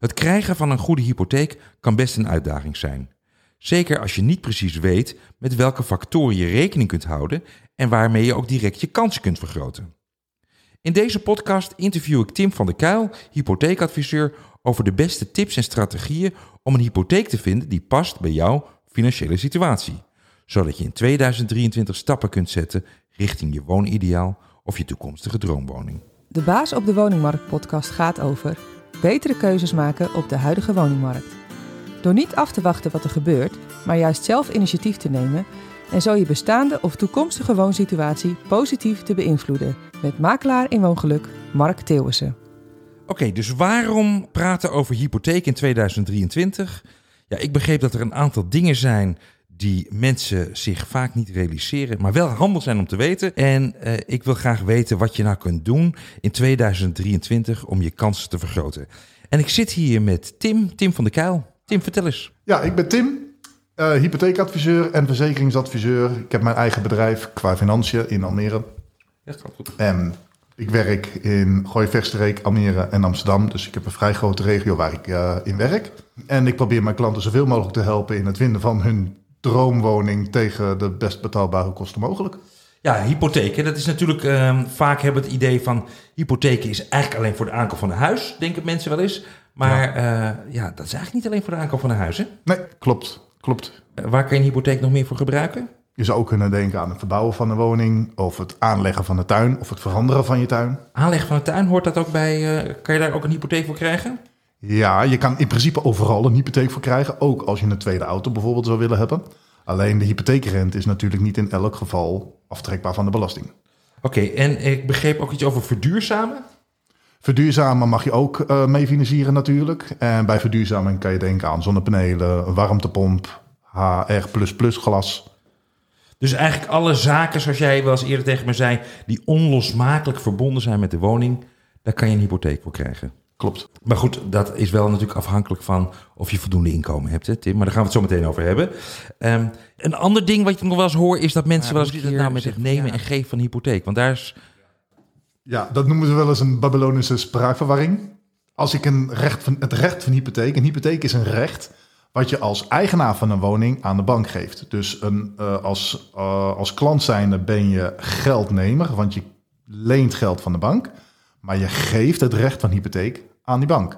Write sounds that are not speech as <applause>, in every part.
Het krijgen van een goede hypotheek kan best een uitdaging zijn. Zeker als je niet precies weet met welke factoren je rekening kunt houden en waarmee je ook direct je kansen kunt vergroten. In deze podcast interview ik Tim van der Kuil, hypotheekadviseur, over de beste tips en strategieën om een hypotheek te vinden die past bij jouw financiële situatie. Zodat je in 2023 stappen kunt zetten richting je woonideaal of je toekomstige droomwoning. De Baas op de Woningmarkt podcast gaat over betere keuzes maken op de huidige woningmarkt. Door niet af te wachten wat er gebeurt, maar juist zelf initiatief te nemen en zo je bestaande of toekomstige woonsituatie positief te beïnvloeden. Met makelaar in woongeluk Mark Theeuwissen. Oké, dus waarom praten over hypotheek in 2023? Ja, ik begreep dat er een aantal dingen zijn die mensen zich vaak niet realiseren, maar wel handig zijn om te weten. En uh, ik wil graag weten wat je nou kunt doen in 2023 om je kansen te vergroten. En ik zit hier met Tim, Tim van der Kuil. Tim, vertel eens. Ja, ik ben Tim, uh, hypotheekadviseur en verzekeringsadviseur. Ik heb mijn eigen bedrijf qua financiën in Almere. Ja, gaat goed. En ik werk in Gooi-Verstreek, Almere en Amsterdam. Dus ik heb een vrij grote regio waar ik uh, in werk. En ik probeer mijn klanten zoveel mogelijk te helpen in het vinden van hun droomwoning tegen de best betaalbare kosten mogelijk. Ja, hypotheken. Dat is natuurlijk uh, vaak hebben het idee van hypotheken is eigenlijk alleen voor de aankoop van een huis, denken mensen wel eens. Maar ja, uh, ja dat is eigenlijk niet alleen voor de aankoop van een huis. Hè? Nee, klopt. klopt. Uh, waar kan je een hypotheek nog meer voor gebruiken? Je zou ook kunnen denken aan het verbouwen van een woning, of het aanleggen van de tuin, of het veranderen van je tuin. Aanleggen van de tuin, hoort dat ook bij? Uh, kan je daar ook een hypotheek voor krijgen? Ja, je kan in principe overal een hypotheek voor krijgen. Ook als je een tweede auto bijvoorbeeld zou willen hebben. Alleen de hypotheekrente is natuurlijk niet in elk geval aftrekbaar van de belasting. Oké, okay, en ik begreep ook iets over verduurzamen. Verduurzamen mag je ook uh, mee financieren natuurlijk. En bij verduurzaming kan je denken aan zonnepanelen, een warmtepomp, HR++ glas. Dus eigenlijk alle zaken, zoals jij wel eens eerder tegen me zei, die onlosmakelijk verbonden zijn met de woning, daar kan je een hypotheek voor krijgen. Klopt. Maar goed, dat is wel natuurlijk afhankelijk van of je voldoende inkomen hebt, hè, Tim. Maar daar gaan we het zo meteen over hebben. Um, een ander ding wat je nog wel eens hoort, is dat mensen wel eens het nou met het nemen ja. en geven van een hypotheek. Want daar is... Ja, dat noemen ze wel eens een Babylonische spraakverwarring. Als ik een recht van, het recht van hypotheek... Een hypotheek is een recht wat je als eigenaar van een woning aan de bank geeft. Dus een, uh, als, uh, als klant zijnde ben je geldnemer, want je leent geld van de bank... Maar je geeft het recht van hypotheek aan die bank.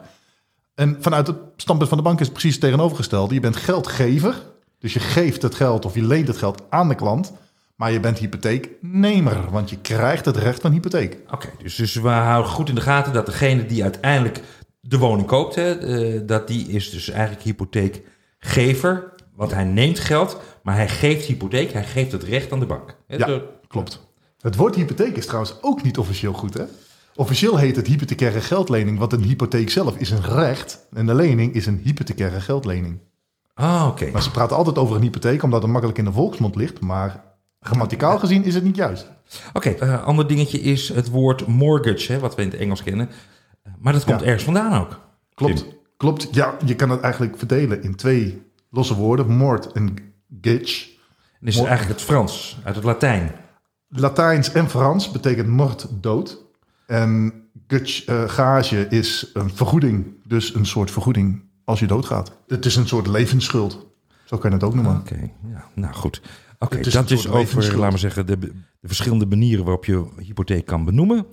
En vanuit het standpunt van de bank is het precies het tegenovergestelde. Je bent geldgever, dus je geeft het geld of je leent het geld aan de klant. Maar je bent hypotheeknemer, want je krijgt het recht van hypotheek. Oké, okay, dus, dus we houden goed in de gaten dat degene die uiteindelijk de woning koopt, hè, uh, dat die is dus eigenlijk hypotheekgever. Want hij neemt geld, maar hij geeft hypotheek, hij geeft het recht aan de bank. Hè? Ja, klopt. Het woord hypotheek is trouwens ook niet officieel goed, hè? Officieel heet het hypothecaire geldlening, want een hypotheek zelf is een recht en de lening is een hypothecaire geldlening. Ah, oké. Maar ze praten altijd over een hypotheek omdat het makkelijk in de volksmond ligt, maar grammaticaal gezien is het niet juist. Oké, okay, uh, ander dingetje is het woord mortgage, hè, wat we in het Engels kennen. Maar dat komt ja. ergens vandaan ook. Klopt, Tim. klopt. Ja, je kan het eigenlijk verdelen in twee losse woorden, mort en gage. En is het eigenlijk het Frans, uit het Latijn. Latijns en Frans betekent mort dood. En gage is een vergoeding. Dus een soort vergoeding als je doodgaat. Het is een soort levensschuld. Zo kan je het ook noemen. Oké, okay, ja, nou goed. Oké, okay, dat is over, laten we zeggen, de, de, verschillende manieren waarop je hypotheek kan benoemen.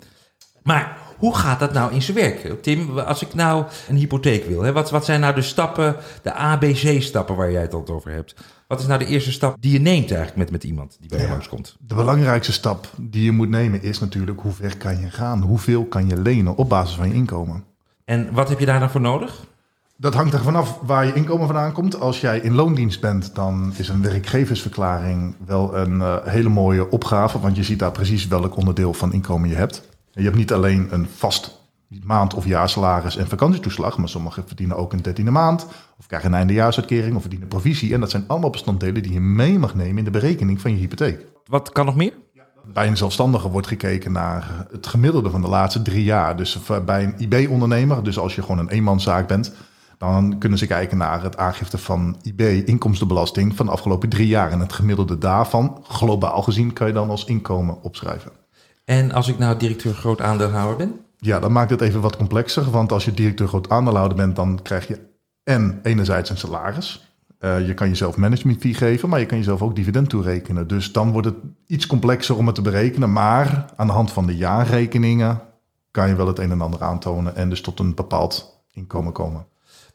Maar hoe gaat dat nou in zijn werk? Tim, als ik nou een hypotheek wil, hè, wat, wat zijn nou de stappen, de ABC-stappen waar jij het al over hebt? Wat is nou de eerste stap die je neemt eigenlijk met, met iemand die bij je ja, langskomt? De belangrijkste stap die je moet nemen is natuurlijk hoe ver kan je gaan? Hoeveel kan je lenen op basis van je inkomen? En wat heb je daar dan voor nodig? Dat hangt er vanaf waar je inkomen vandaan komt. Als jij in loondienst bent, dan is een werkgeversverklaring wel een uh, hele mooie opgave. Want je ziet daar precies welk onderdeel van inkomen je hebt. Je hebt niet alleen een vast maand- of jaarsalaris en vakantietoeslag, maar sommigen verdienen ook een dertiende maand, of krijgen een eindejaarsuitkering, of verdienen provisie. En dat zijn allemaal bestanddelen die je mee mag nemen in de berekening van je hypotheek. Wat kan nog meer? Bij een zelfstandige wordt gekeken naar het gemiddelde van de laatste drie jaar. Dus bij een IB-ondernemer, dus als je gewoon een eenmanszaak bent, dan kunnen ze kijken naar het aangifte van IB, inkomstenbelasting, van de afgelopen drie jaar. En het gemiddelde daarvan, globaal gezien, kan je dan als inkomen opschrijven. En als ik nou directeur groot aandeelhouder ben? Ja, dat maakt het even wat complexer. Want als je directeur groot aandeelhouder bent, dan krijg je en enerzijds een salaris. Uh, je kan jezelf management fee geven, maar je kan jezelf ook dividend toerekenen. Dus dan wordt het iets complexer om het te berekenen. Maar aan de hand van de jaarrekeningen kan je wel het een en ander aantonen en dus tot een bepaald inkomen komen.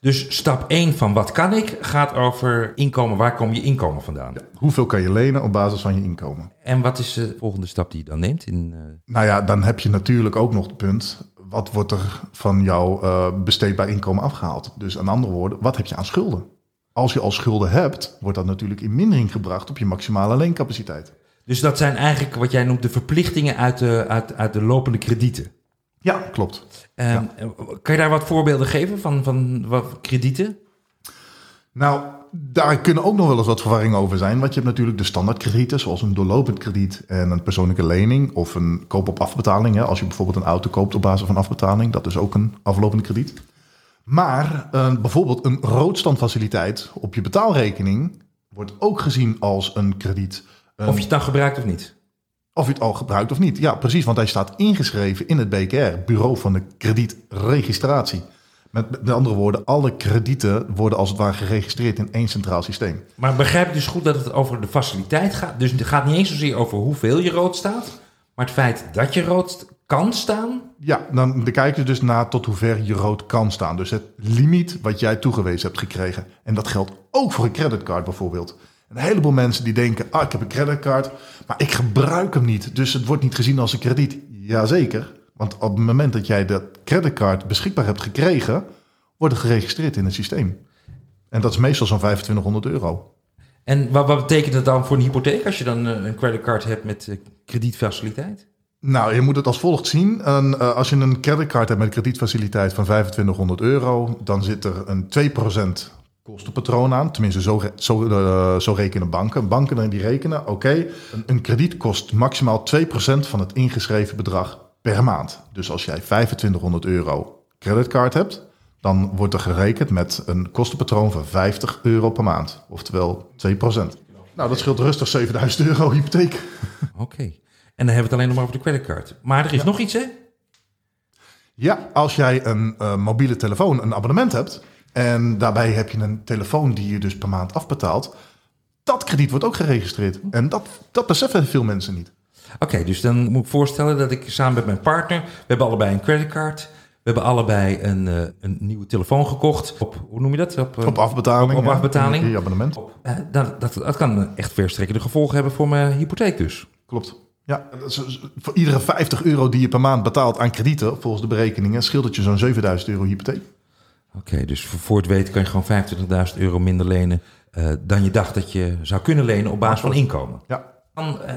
Dus stap 1 van wat kan ik gaat over inkomen. Waar kom je inkomen vandaan? hoeveel kan je lenen op basis van je inkomen? En wat is de volgende stap die je dan neemt? In, uh... Nou ja, dan heb je natuurlijk ook nog het punt. Wat wordt er van jouw uh, besteedbaar inkomen afgehaald? Dus aan andere woorden, wat heb je aan schulden? Als je al schulden hebt, wordt dat natuurlijk in mindering gebracht op je maximale leencapaciteit. Dus dat zijn eigenlijk wat jij noemt de verplichtingen uit de, uit, uit de lopende kredieten? Ja, klopt. Um, Kan je daar wat voorbeelden geven van, van wat kredieten? Nou, daar kunnen ook nog wel eens wat verwarringen over zijn. Want je hebt natuurlijk de standaardkredieten, zoals een doorlopend krediet en een persoonlijke lening of een koop op afbetaling. Hè. Als je bijvoorbeeld een auto koopt op basis van afbetaling, dat is ook een aflopende krediet. Maar uh, bijvoorbeeld een roodstandfaciliteit op je betaalrekening wordt ook gezien als een krediet. Of je het dan gebruikt of niet? Of je het al gebruikt of niet. Ja, precies, want hij staat ingeschreven in het BKR, Bureau van de Kredietregistratie. Met, andere woorden, alle kredieten worden als het ware geregistreerd in één centraal systeem. Maar begrijp dus goed dat het over de faciliteit gaat? Dus het gaat niet eens zozeer over hoeveel je rood staat, maar het feit dat je rood kan staan? Ja, dan kijken ze dus naar tot hoever je rood kan staan. Dus het limiet wat jij toegewezen hebt gekregen. En dat geldt ook voor een creditcard bijvoorbeeld. Een heleboel mensen die denken, ah, ik heb een creditcard, maar ik gebruik hem niet. Dus het wordt niet gezien als een krediet. Jazeker, want op het moment dat jij dat creditcard beschikbaar hebt gekregen, wordt het geregistreerd in het systeem. En dat is meestal zo'n 2500 euro. En wat, wat betekent het dan voor een hypotheek als je dan eh, een creditcard hebt met eh, kredietfaciliteit? Nou, je moet het als volgt zien. En, uh, als je een creditcard hebt met een kredietfaciliteit van 2500 euro, dan zit er een 2% kostenpatroon aan. Tenminste, zo, zo, uh, zo rekenen banken. Banken die rekenen, oké, een, een, krediet kost maximaal 2% van het ingeschreven bedrag per maand. Dus als jij 2500 euro creditcard hebt, dan wordt er gerekend met een kostenpatroon van 50 euro per maand. Oftewel 2%. Nou, dat scheelt rustig 7000 euro hypotheek. <laughs> Oké. En dan hebben we het alleen nog maar over de creditcard. Maar er is nog iets, hè? Ja, als jij een uh, mobiele telefoon, een abonnement hebt... en daarbij heb je een telefoon die je dus per maand afbetaalt... dat krediet wordt ook geregistreerd. En dat, dat beseffen veel mensen niet. Oké, dus dan moet ik voorstellen dat ik samen met mijn partner... we hebben allebei een creditcard... We hebben allebei een, uh, een nieuwe telefoon gekocht. Op, hoe noem je dat? Op, uh, op afbetaling. Op, op afbetaling. Ja, abonnement. Uh, dat, dat kan echt verstrekkende gevolgen hebben voor mijn hypotheek dus. Klopt. Ja, voor iedere 50 euro die je per maand betaalt aan kredieten, volgens de berekeningen, scheelt het je zo'n 7000 euro hypotheek. Oké, dus voor het weten kan je gewoon 25.000 euro minder lenen uh, dan je dacht dat je zou kunnen lenen op basis van inkomen. Ja. Dan, uh,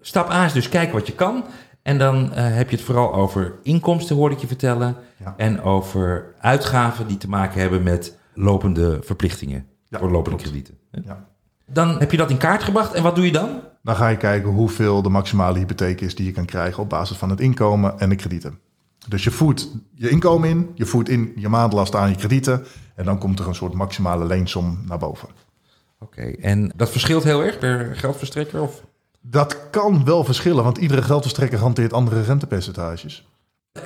stap A is dus kijken wat je kan. En dan uh, heb je het vooral over inkomsten, hoorde ik je vertellen. Ja. En over uitgaven die te maken hebben met lopende verplichtingen ja, voor lopende klopt. kredieten. Ja. Dan heb je dat in kaart gebracht. En wat doe je dan? Dan ga je kijken hoeveel de maximale hypotheek is die je kan krijgen op basis van het inkomen en de kredieten. Dus je voert je inkomen in, je voert in je maandlast aan je kredieten en dan komt er een soort maximale leensom naar boven. Oké, okay, en dat verschilt heel erg per geldverstrekker? Of? Dat kan wel verschillen, want iedere geldverstrekker hanteert andere rentepercentages.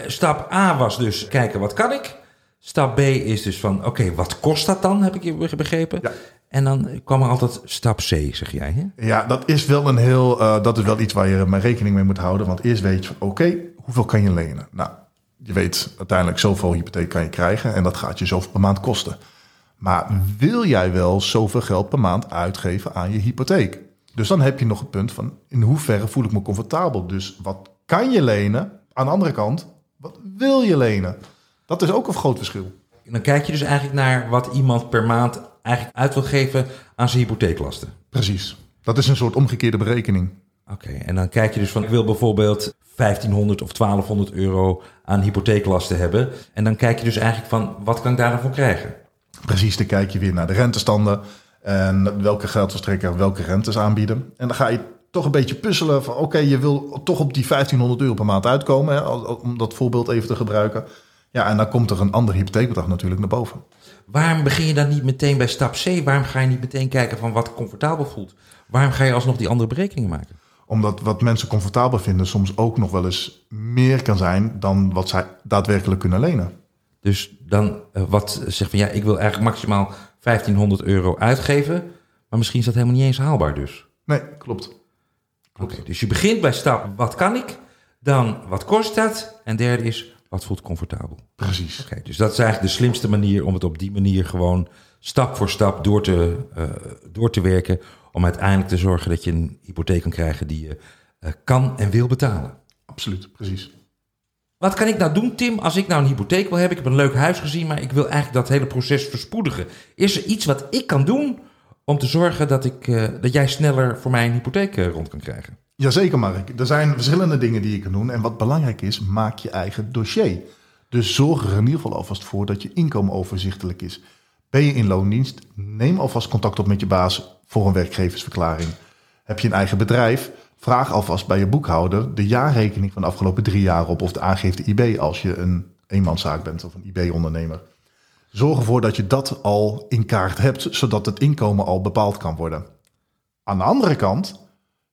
Stap A was dus kijken wat kan ik. Stap B is dus van oké, okay, wat kost dat dan, heb ik je begrepen? Ja. En dan kwam er altijd stap C, zeg jij. Hè? Ja, dat is wel een heel. Uh, dat is wel iets waar je maar rekening mee moet houden. Want eerst weet je van oké, okay, hoeveel kan je lenen? Nou, je weet uiteindelijk zoveel hypotheek kan je krijgen. En dat gaat je zoveel per maand kosten. Maar wil jij wel zoveel geld per maand uitgeven aan je hypotheek? Dus dan heb je nog het punt van in hoeverre voel ik me comfortabel. Dus wat kan je lenen? Aan de andere kant, wat wil je lenen? Dat is ook een groot verschil. Dan kijk je dus eigenlijk naar wat iemand per maand eigenlijk uit wil geven aan zijn hypotheeklasten. Precies. Dat is een soort omgekeerde berekening. Oké, okay, en dan kijk je dus van, ik wil bijvoorbeeld 1500 of 1200 euro aan hypotheeklasten hebben. En dan kijk je dus eigenlijk van, wat kan ik daar dan voor krijgen? Precies, dan kijk je weer naar de rentestanden en welke geldverstrekker welke rentes aanbieden. En dan ga je toch een beetje puzzelen van, oké, je wil toch op die 1500 euro per maand uitkomen, hè, om dat voorbeeld even te gebruiken. Ja, en dan komt er een ander hypotheekbedrag natuurlijk naar boven. Waarom begin je dan niet meteen bij stap C? Waarom ga je niet meteen kijken van wat comfortabel voelt? Waarom ga je alsnog die andere berekeningen maken? Omdat wat mensen comfortabel vinden soms ook nog wel eens meer kan zijn dan wat zij daadwerkelijk kunnen lenen. Dus dan uh, wat zegt van ja, ik wil eigenlijk maximaal 1500 euro uitgeven. Maar misschien is dat helemaal niet eens haalbaar dus. Nee, klopt. Oké, okay, dus je begint bij stap wat kan ik? Dan wat kost dat? En derde is wat voelt comfortabel. Precies. Oké, okay, dus dat is eigenlijk de slimste manier om het op die manier gewoon stap voor stap door te, uh, door te werken. Om uiteindelijk te zorgen dat je een hypotheek kan krijgen die je uh, kan en wil betalen. Absoluut, precies. Wat kan ik nou doen, Tim, als ik nou een hypotheek wil hebben? Ik heb een leuk huis gezien, maar ik wil eigenlijk dat hele proces verspoedigen. Is er iets wat ik kan doen om te zorgen dat, ik, uh, dat jij sneller voor mij een hypotheek uh, rond kan krijgen? Jazeker, Mark. Er zijn verschillende dingen die je kan doen. En wat belangrijk is, maak je eigen dossier. Dus zorg er in ieder geval alvast voor dat je inkomen overzichtelijk is. Ben je in loondienst? Neem alvast contact op met je baas voor een werkgeversverklaring. Heb je een eigen bedrijf? Vraag alvast bij je boekhouder de jaarrekening van de afgelopen drie jaar op of de aangifte IB als je een eenmanszaak bent of een IB-ondernemer. Zorg ervoor dat je dat al in kaart hebt, zodat het inkomen al bepaald kan worden. Aan de andere kant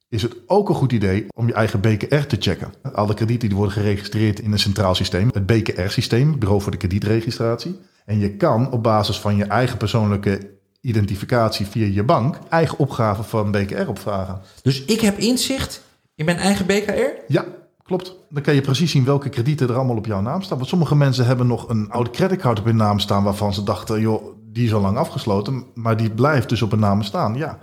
is het ook een goed idee om je eigen BKR te checken. Alle kredieten die worden geregistreerd in een centraal systeem, het BKR-systeem, Bureau voor de Kredietregistratie. En je kan op basis van je eigen persoonlijke identificatie via je bank eigen opgave van BKR opvragen. Dus ik heb inzicht in mijn eigen BKR? Ja, klopt. Dan kan je precies zien welke kredieten er allemaal op jouw naam staan. Want sommige mensen hebben nog een oude creditcard op hun naam staan waarvan ze dachten, joh, die is al lang afgesloten, maar die blijft dus op hun naam staan. Ja,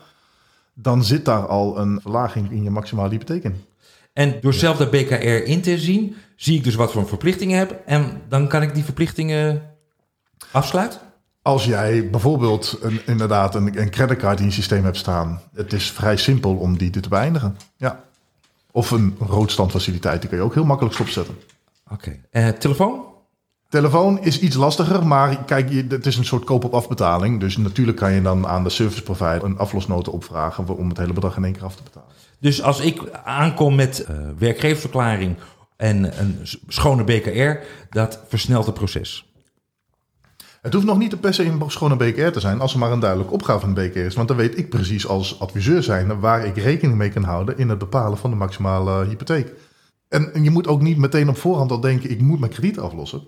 dan zit daar al een verlaging in je maximale hypotheek in. En door zelf dat BKR in te zien, zie ik dus wat voor verplichtingen heb. En dan kan ik die verplichtingen afsluiten? Als jij bijvoorbeeld een, inderdaad een, een creditcard in je systeem hebt staan, het is vrij simpel om die te beëindigen. Ja. Of een roodstandfaciliteit, die kun je ook heel makkelijk stopzetten. Oké. Okay. Uh, telefoon? Telefoon is iets lastiger, maar kijk, het is een soort koop op afbetaling. Dus natuurlijk kan je dan aan de service provider een aflosnoten opvragen om het hele bedrag in één keer af te betalen. Dus als ik aankom met uh, werkgeversverklaring en een schone BKR, dat versnelt het proces. Het hoeft nog niet per se een schone BKR te zijn, als er maar een duidelijke opgave van de BKR is. Want dan weet ik precies als adviseur zijn waar ik rekening mee kan houden in het bepalen van de maximale hypotheek. En, en je moet ook niet meteen op voorhand al denken, ik moet mijn krediet aflossen.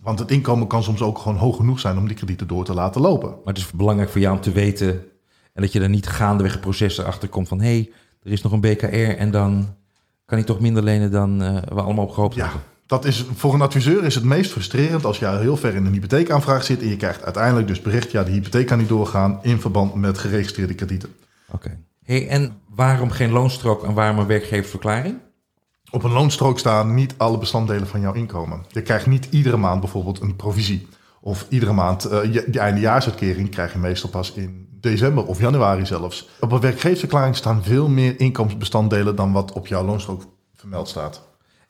Want het inkomen kan soms ook gewoon hoog genoeg zijn om die kredieten door te laten lopen. Maar het is belangrijk voor jou om te weten en dat je er niet gaandeweg een proces erachter komt van hé, hey, er is nog een BKR en dan kan ik toch minder lenen dan uh, we allemaal op gehoopt ja. hebben. Dat is, voor een adviseur is het meest frustrerend als je heel ver in een hypotheekaanvraag zit en je krijgt uiteindelijk dus bericht, ja, de hypotheek kan niet doorgaan in verband met geregistreerde kredieten. Oké. Okay. Hey, en waarom geen loonstrook en waarom een werkgeversverklaring? Op een loonstrook staan niet alle bestanddelen van jouw inkomen. Je krijgt niet iedere maand bijvoorbeeld een provisie. Of iedere maand uh, je, je eindejaarsuitkering krijg je meestal pas in december of januari zelfs. Op een werkgeversverklaring staan veel meer inkomensbestanddelen dan wat op jouw loonstrook vermeld staat.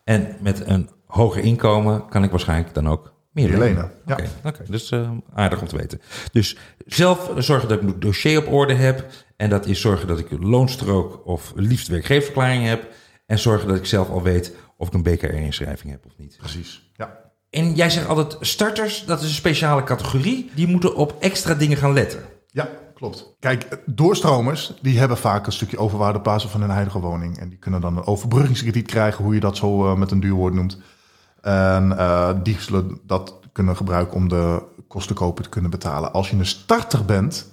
En met een hoger inkomen kan ik waarschijnlijk dan ook meer lenen. lenen. Ja. Oké, okay, okay, dus uh, aardig om te weten. Dus zelf zorgen dat ik mijn dossier op orde heb. En dat is zorgen dat ik een loonstrook of liefst werkgeversverklaring heb. En zorgen dat ik zelf al weet of ik een BKR-inschrijving heb of niet. Precies, ja. En jij zegt altijd starters, dat is een speciale categorie. Die moeten op extra dingen gaan letten. Ja, klopt. Kijk, doorstromers die hebben vaak een stukje overwaarde op basis van hun huidige woning. En die kunnen dan een overbruggingskrediet krijgen, hoe je dat zo uh, met een duur woord noemt. En uh, die zullen dat kunnen gebruiken om de kostenkopen te kunnen betalen. Als je een starter bent,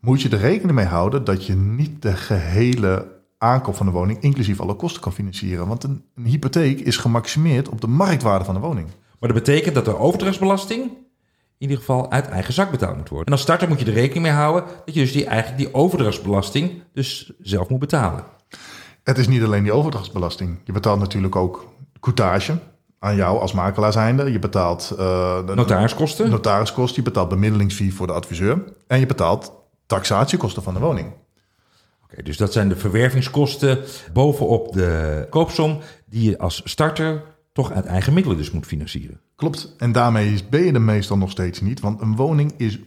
moet je er rekening mee houden dat je niet de gehele aankoop van de woning, inclusief alle kosten, kan financieren. Want een, een hypotheek is gemaximeerd op de marktwaarde van de woning. Maar dat betekent dat de overdrachtsbelasting in ieder geval uit eigen zak betaald moet worden. En als starter moet je er rekening mee houden dat je dus die, eigenlijk die overdrachtsbelasting dus zelf moet betalen. Het is niet alleen die overdrachtsbelasting. Je betaalt natuurlijk ook coutage aan jou als makelaar zijnde. Je betaalt uh, de notariskosten. notariskosten. Je betaalt bemiddelingsfee voor de adviseur. En je betaalt taxatiekosten van de woning. Oké, dus dat zijn de verwervingskosten bovenop de koopsom die je als starter toch uit eigen middelen dus moet financieren. Klopt. En daarmee ben je er meestal nog steeds niet. Want een woning is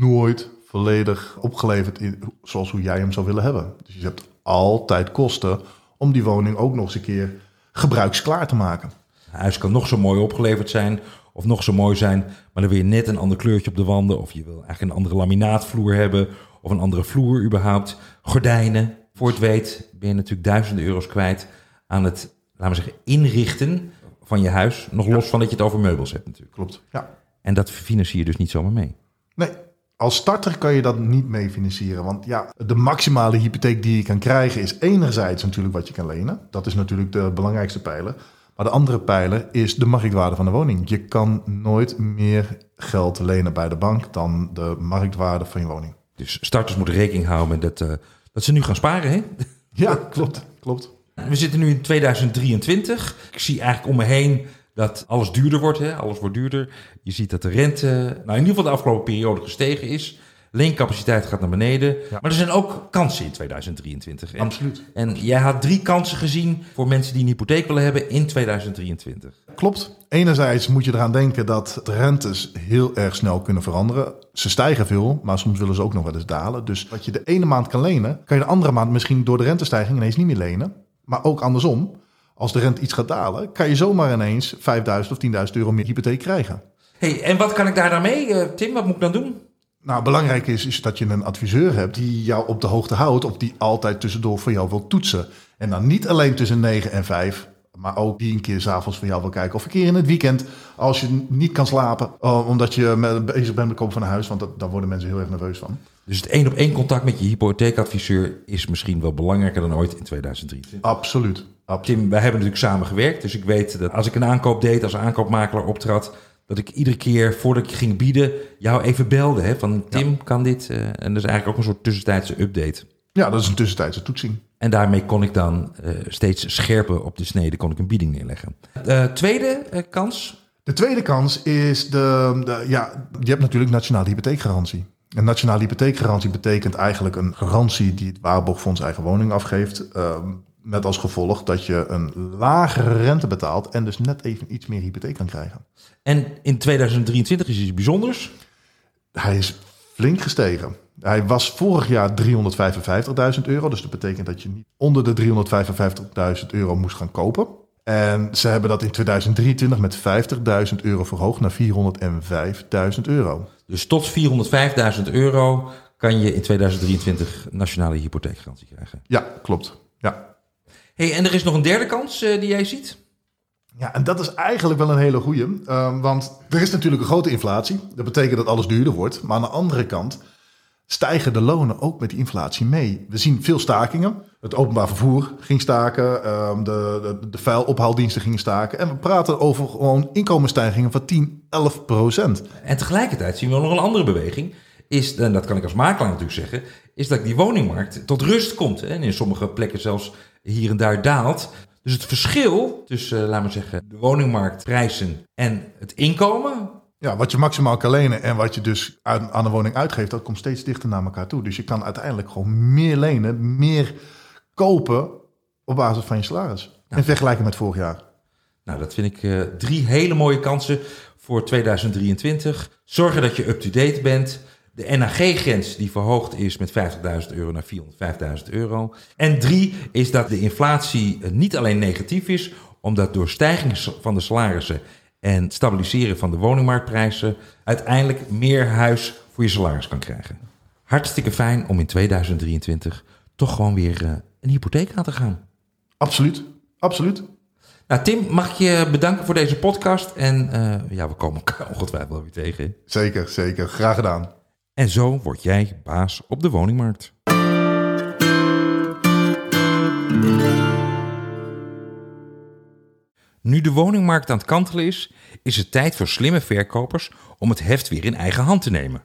nooit volledig opgeleverd in, zoals hoe jij hem zou willen hebben. Dus je hebt altijd kosten om die woning ook nog eens een keer gebruiksklaar te maken. Huis kan nog zo mooi opgeleverd zijn of nog zo mooi zijn, maar dan wil je net een ander kleurtje op de wanden of je wil eigenlijk een andere laminaatvloer hebben of een andere vloer überhaupt, gordijnen, Voor het weet ben je natuurlijk duizenden euro's kwijt aan het, laten we zeggen, inrichten van je huis. Nog los van dat je het over meubels hebt natuurlijk. Klopt. Ja. En dat financier je dus niet zomaar mee. Nee, als starter kan je dat niet mee financieren. Want ja, de maximale hypotheek die je kan krijgen is enerzijds natuurlijk wat je kan lenen. Dat is natuurlijk de belangrijkste pijler. Maar de andere pijler is de marktwaarde van de woning. Je kan nooit meer geld lenen bij de bank dan de marktwaarde van je woning. Dus starters moeten rekening houden met dat, uh, dat ze nu gaan sparen, hè? <laughs> Ja, klopt, klopt. We zitten nu in 2023. Ik zie eigenlijk om me heen dat alles duurder wordt. Hè? Alles wordt duurder. Je ziet dat de rente, nou in ieder geval de afgelopen periode gestegen is. Leencapaciteit gaat naar beneden. Maar er zijn ook kansen in 2023. En, Absoluut. En jij had drie kansen gezien voor mensen die een hypotheek willen hebben in 2023. Klopt. Enerzijds moet je eraan denken dat de rentes heel erg snel kunnen veranderen. Ze stijgen veel, maar soms willen ze ook nog wel eens dalen. Dus wat je de ene maand kan lenen, kan je de andere maand misschien door de rentestijging ineens niet meer lenen. Maar ook andersom. Als de rente iets gaat dalen, kan je zomaar ineens 5000 of 10.000 euro meer hypotheek krijgen. Hey, en wat kan ik daar dan mee, uh, Tim? Wat moet ik dan doen? Nou, belangrijk is, is dat je een adviseur hebt die jou op de hoogte houdt of die altijd tussendoor voor jou wil toetsen. En dan niet alleen tussen 9 en 5, maar ook die een keer s'avonds voor jou wil kijken. Of een keer in het weekend, als je niet kan slapen, uh, omdat je met, bezig bent met kopen van huis. Want dat, daar worden mensen heel erg nerveus van. Dus het één op één contact met je hypotheekadviseur is misschien wel belangrijker dan ooit in 2023. Absoluut. Absoluut. Tim, wij hebben natuurlijk samen gewerkt. Dus ik weet dat als ik een aankoop deed, als aankoopmakelaar optrad, dat ik iedere keer voordat ik ging bieden, jou even belde. Hè, van Tim, ja. kan dit? Uh, en dat is eigenlijk ook een soort tussentijdse update. Ja, dat is een tussentijdse toetsing. En daarmee kon ik dan uh, steeds scherper op de snede kon ik een bieding neerleggen. Uh, tweede uh, kans? De tweede kans is, de, de, ja, je hebt natuurlijk nationale hypotheekgarantie. Een nationale hypotheekgarantie betekent eigenlijk een garantie die het Waarborgfonds eigen woning afgeeft. Met als gevolg dat je een lagere rente betaalt en dus net even iets meer hypotheek kan krijgen. En in 2023 is iets bijzonders? Hij is flink gestegen. Hij was vorig jaar 355.000 euro. Dus dat betekent dat je niet onder de 355.000 euro moest gaan kopen. En ze hebben dat in 2023 met 50.000 euro verhoogd naar 405.000 euro. Dus tot 405.000 euro kan je in 2023 nationale hypotheekgarantie krijgen. Ja, klopt. Ja. Hey, en er is nog een derde kans uh, die jij ziet? Ja, en dat is eigenlijk wel een hele goeie. Uh, want er is natuurlijk een grote inflatie. Dat betekent dat alles duurder wordt. Maar aan de andere kant stijgen de lonen ook met die inflatie mee. We zien veel stakingen. Het openbaar vervoer ging staken. Uh, de, de, de vuilophaaldiensten gingen staken. En we praten over gewoon inkomensstijgingen van 10, 11 procent. En tegelijkertijd zien we nog een andere beweging. Is, en dat kan ik als makelaar natuurlijk zeggen, is dat die woningmarkt tot rust komt. En in sommige plekken zelfs hier en daar daalt. Dus het verschil tussen, uh, laten we zeggen, de woningmarktprijzen en het inkomen. Ja, wat je maximaal kan lenen en wat je dus aan, aan de woning uitgeeft, dat komt steeds dichter naar elkaar toe. Dus je kan uiteindelijk gewoon meer lenen, meer kopen op basis van je salaris. Nou, in vergelijking met vorig jaar. Nou, dat vind ik uh, drie hele mooie kansen voor 2023. Zorgen dat je up-to-date bent. De NAG-grens die verhoogd is met 50.000 euro naar 405.000 euro. En drie is dat de inflatie niet alleen negatief is, omdat door stijging van de salarissen en stabiliseren van de woningmarktprijzen uiteindelijk meer huis voor je salaris kan krijgen. Hartstikke fijn om in 2023 toch gewoon weer uh, een hypotheek aan te gaan. Absoluut, absoluut. Nou, Tim, mag ik je bedanken voor deze podcast. En uh, ja, we komen elkaar ongetwijfeld wel weer tegen. Zeker, zeker. Graag gedaan. En zo word jij baas op de woningmarkt. Nu de woningmarkt aan het kantelen is, is het tijd voor slimme verkopers om het heft weer in eigen hand te nemen.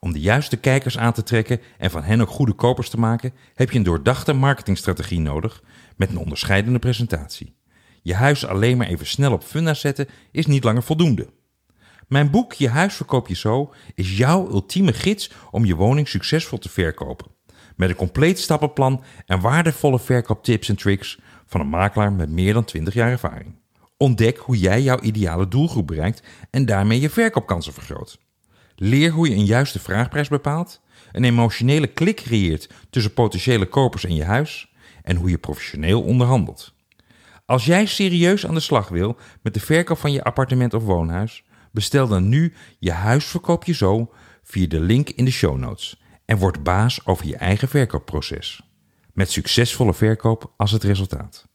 Om de juiste kijkers aan te trekken en van hen ook goede kopers te maken, heb je een doordachte marketingstrategie nodig met een onderscheidende presentatie. Je huis alleen maar even snel op funda zetten is niet langer voldoende. Mijn boek Je huis verkoop je zo is jouw ultieme gids om je woning succesvol te verkopen. Met een compleet stappenplan en waardevolle verkooptips en tricks van een makelaar met meer dan 20 jaar ervaring. Ontdek hoe jij jouw ideale doelgroep bereikt en daarmee je verkoopkansen vergroot. Leer hoe je een juiste vraagprijs bepaalt, een emotionele klik creëert tussen potentiële kopers en je huis en hoe je professioneel onderhandelt. Als jij serieus aan de slag wil met de verkoop van je appartement of woonhuis, bestel dan nu je huis verkoop je zo via de link in de show notes en word baas over je eigen verkoopproces. met succesvolle verkoop als het resultaat.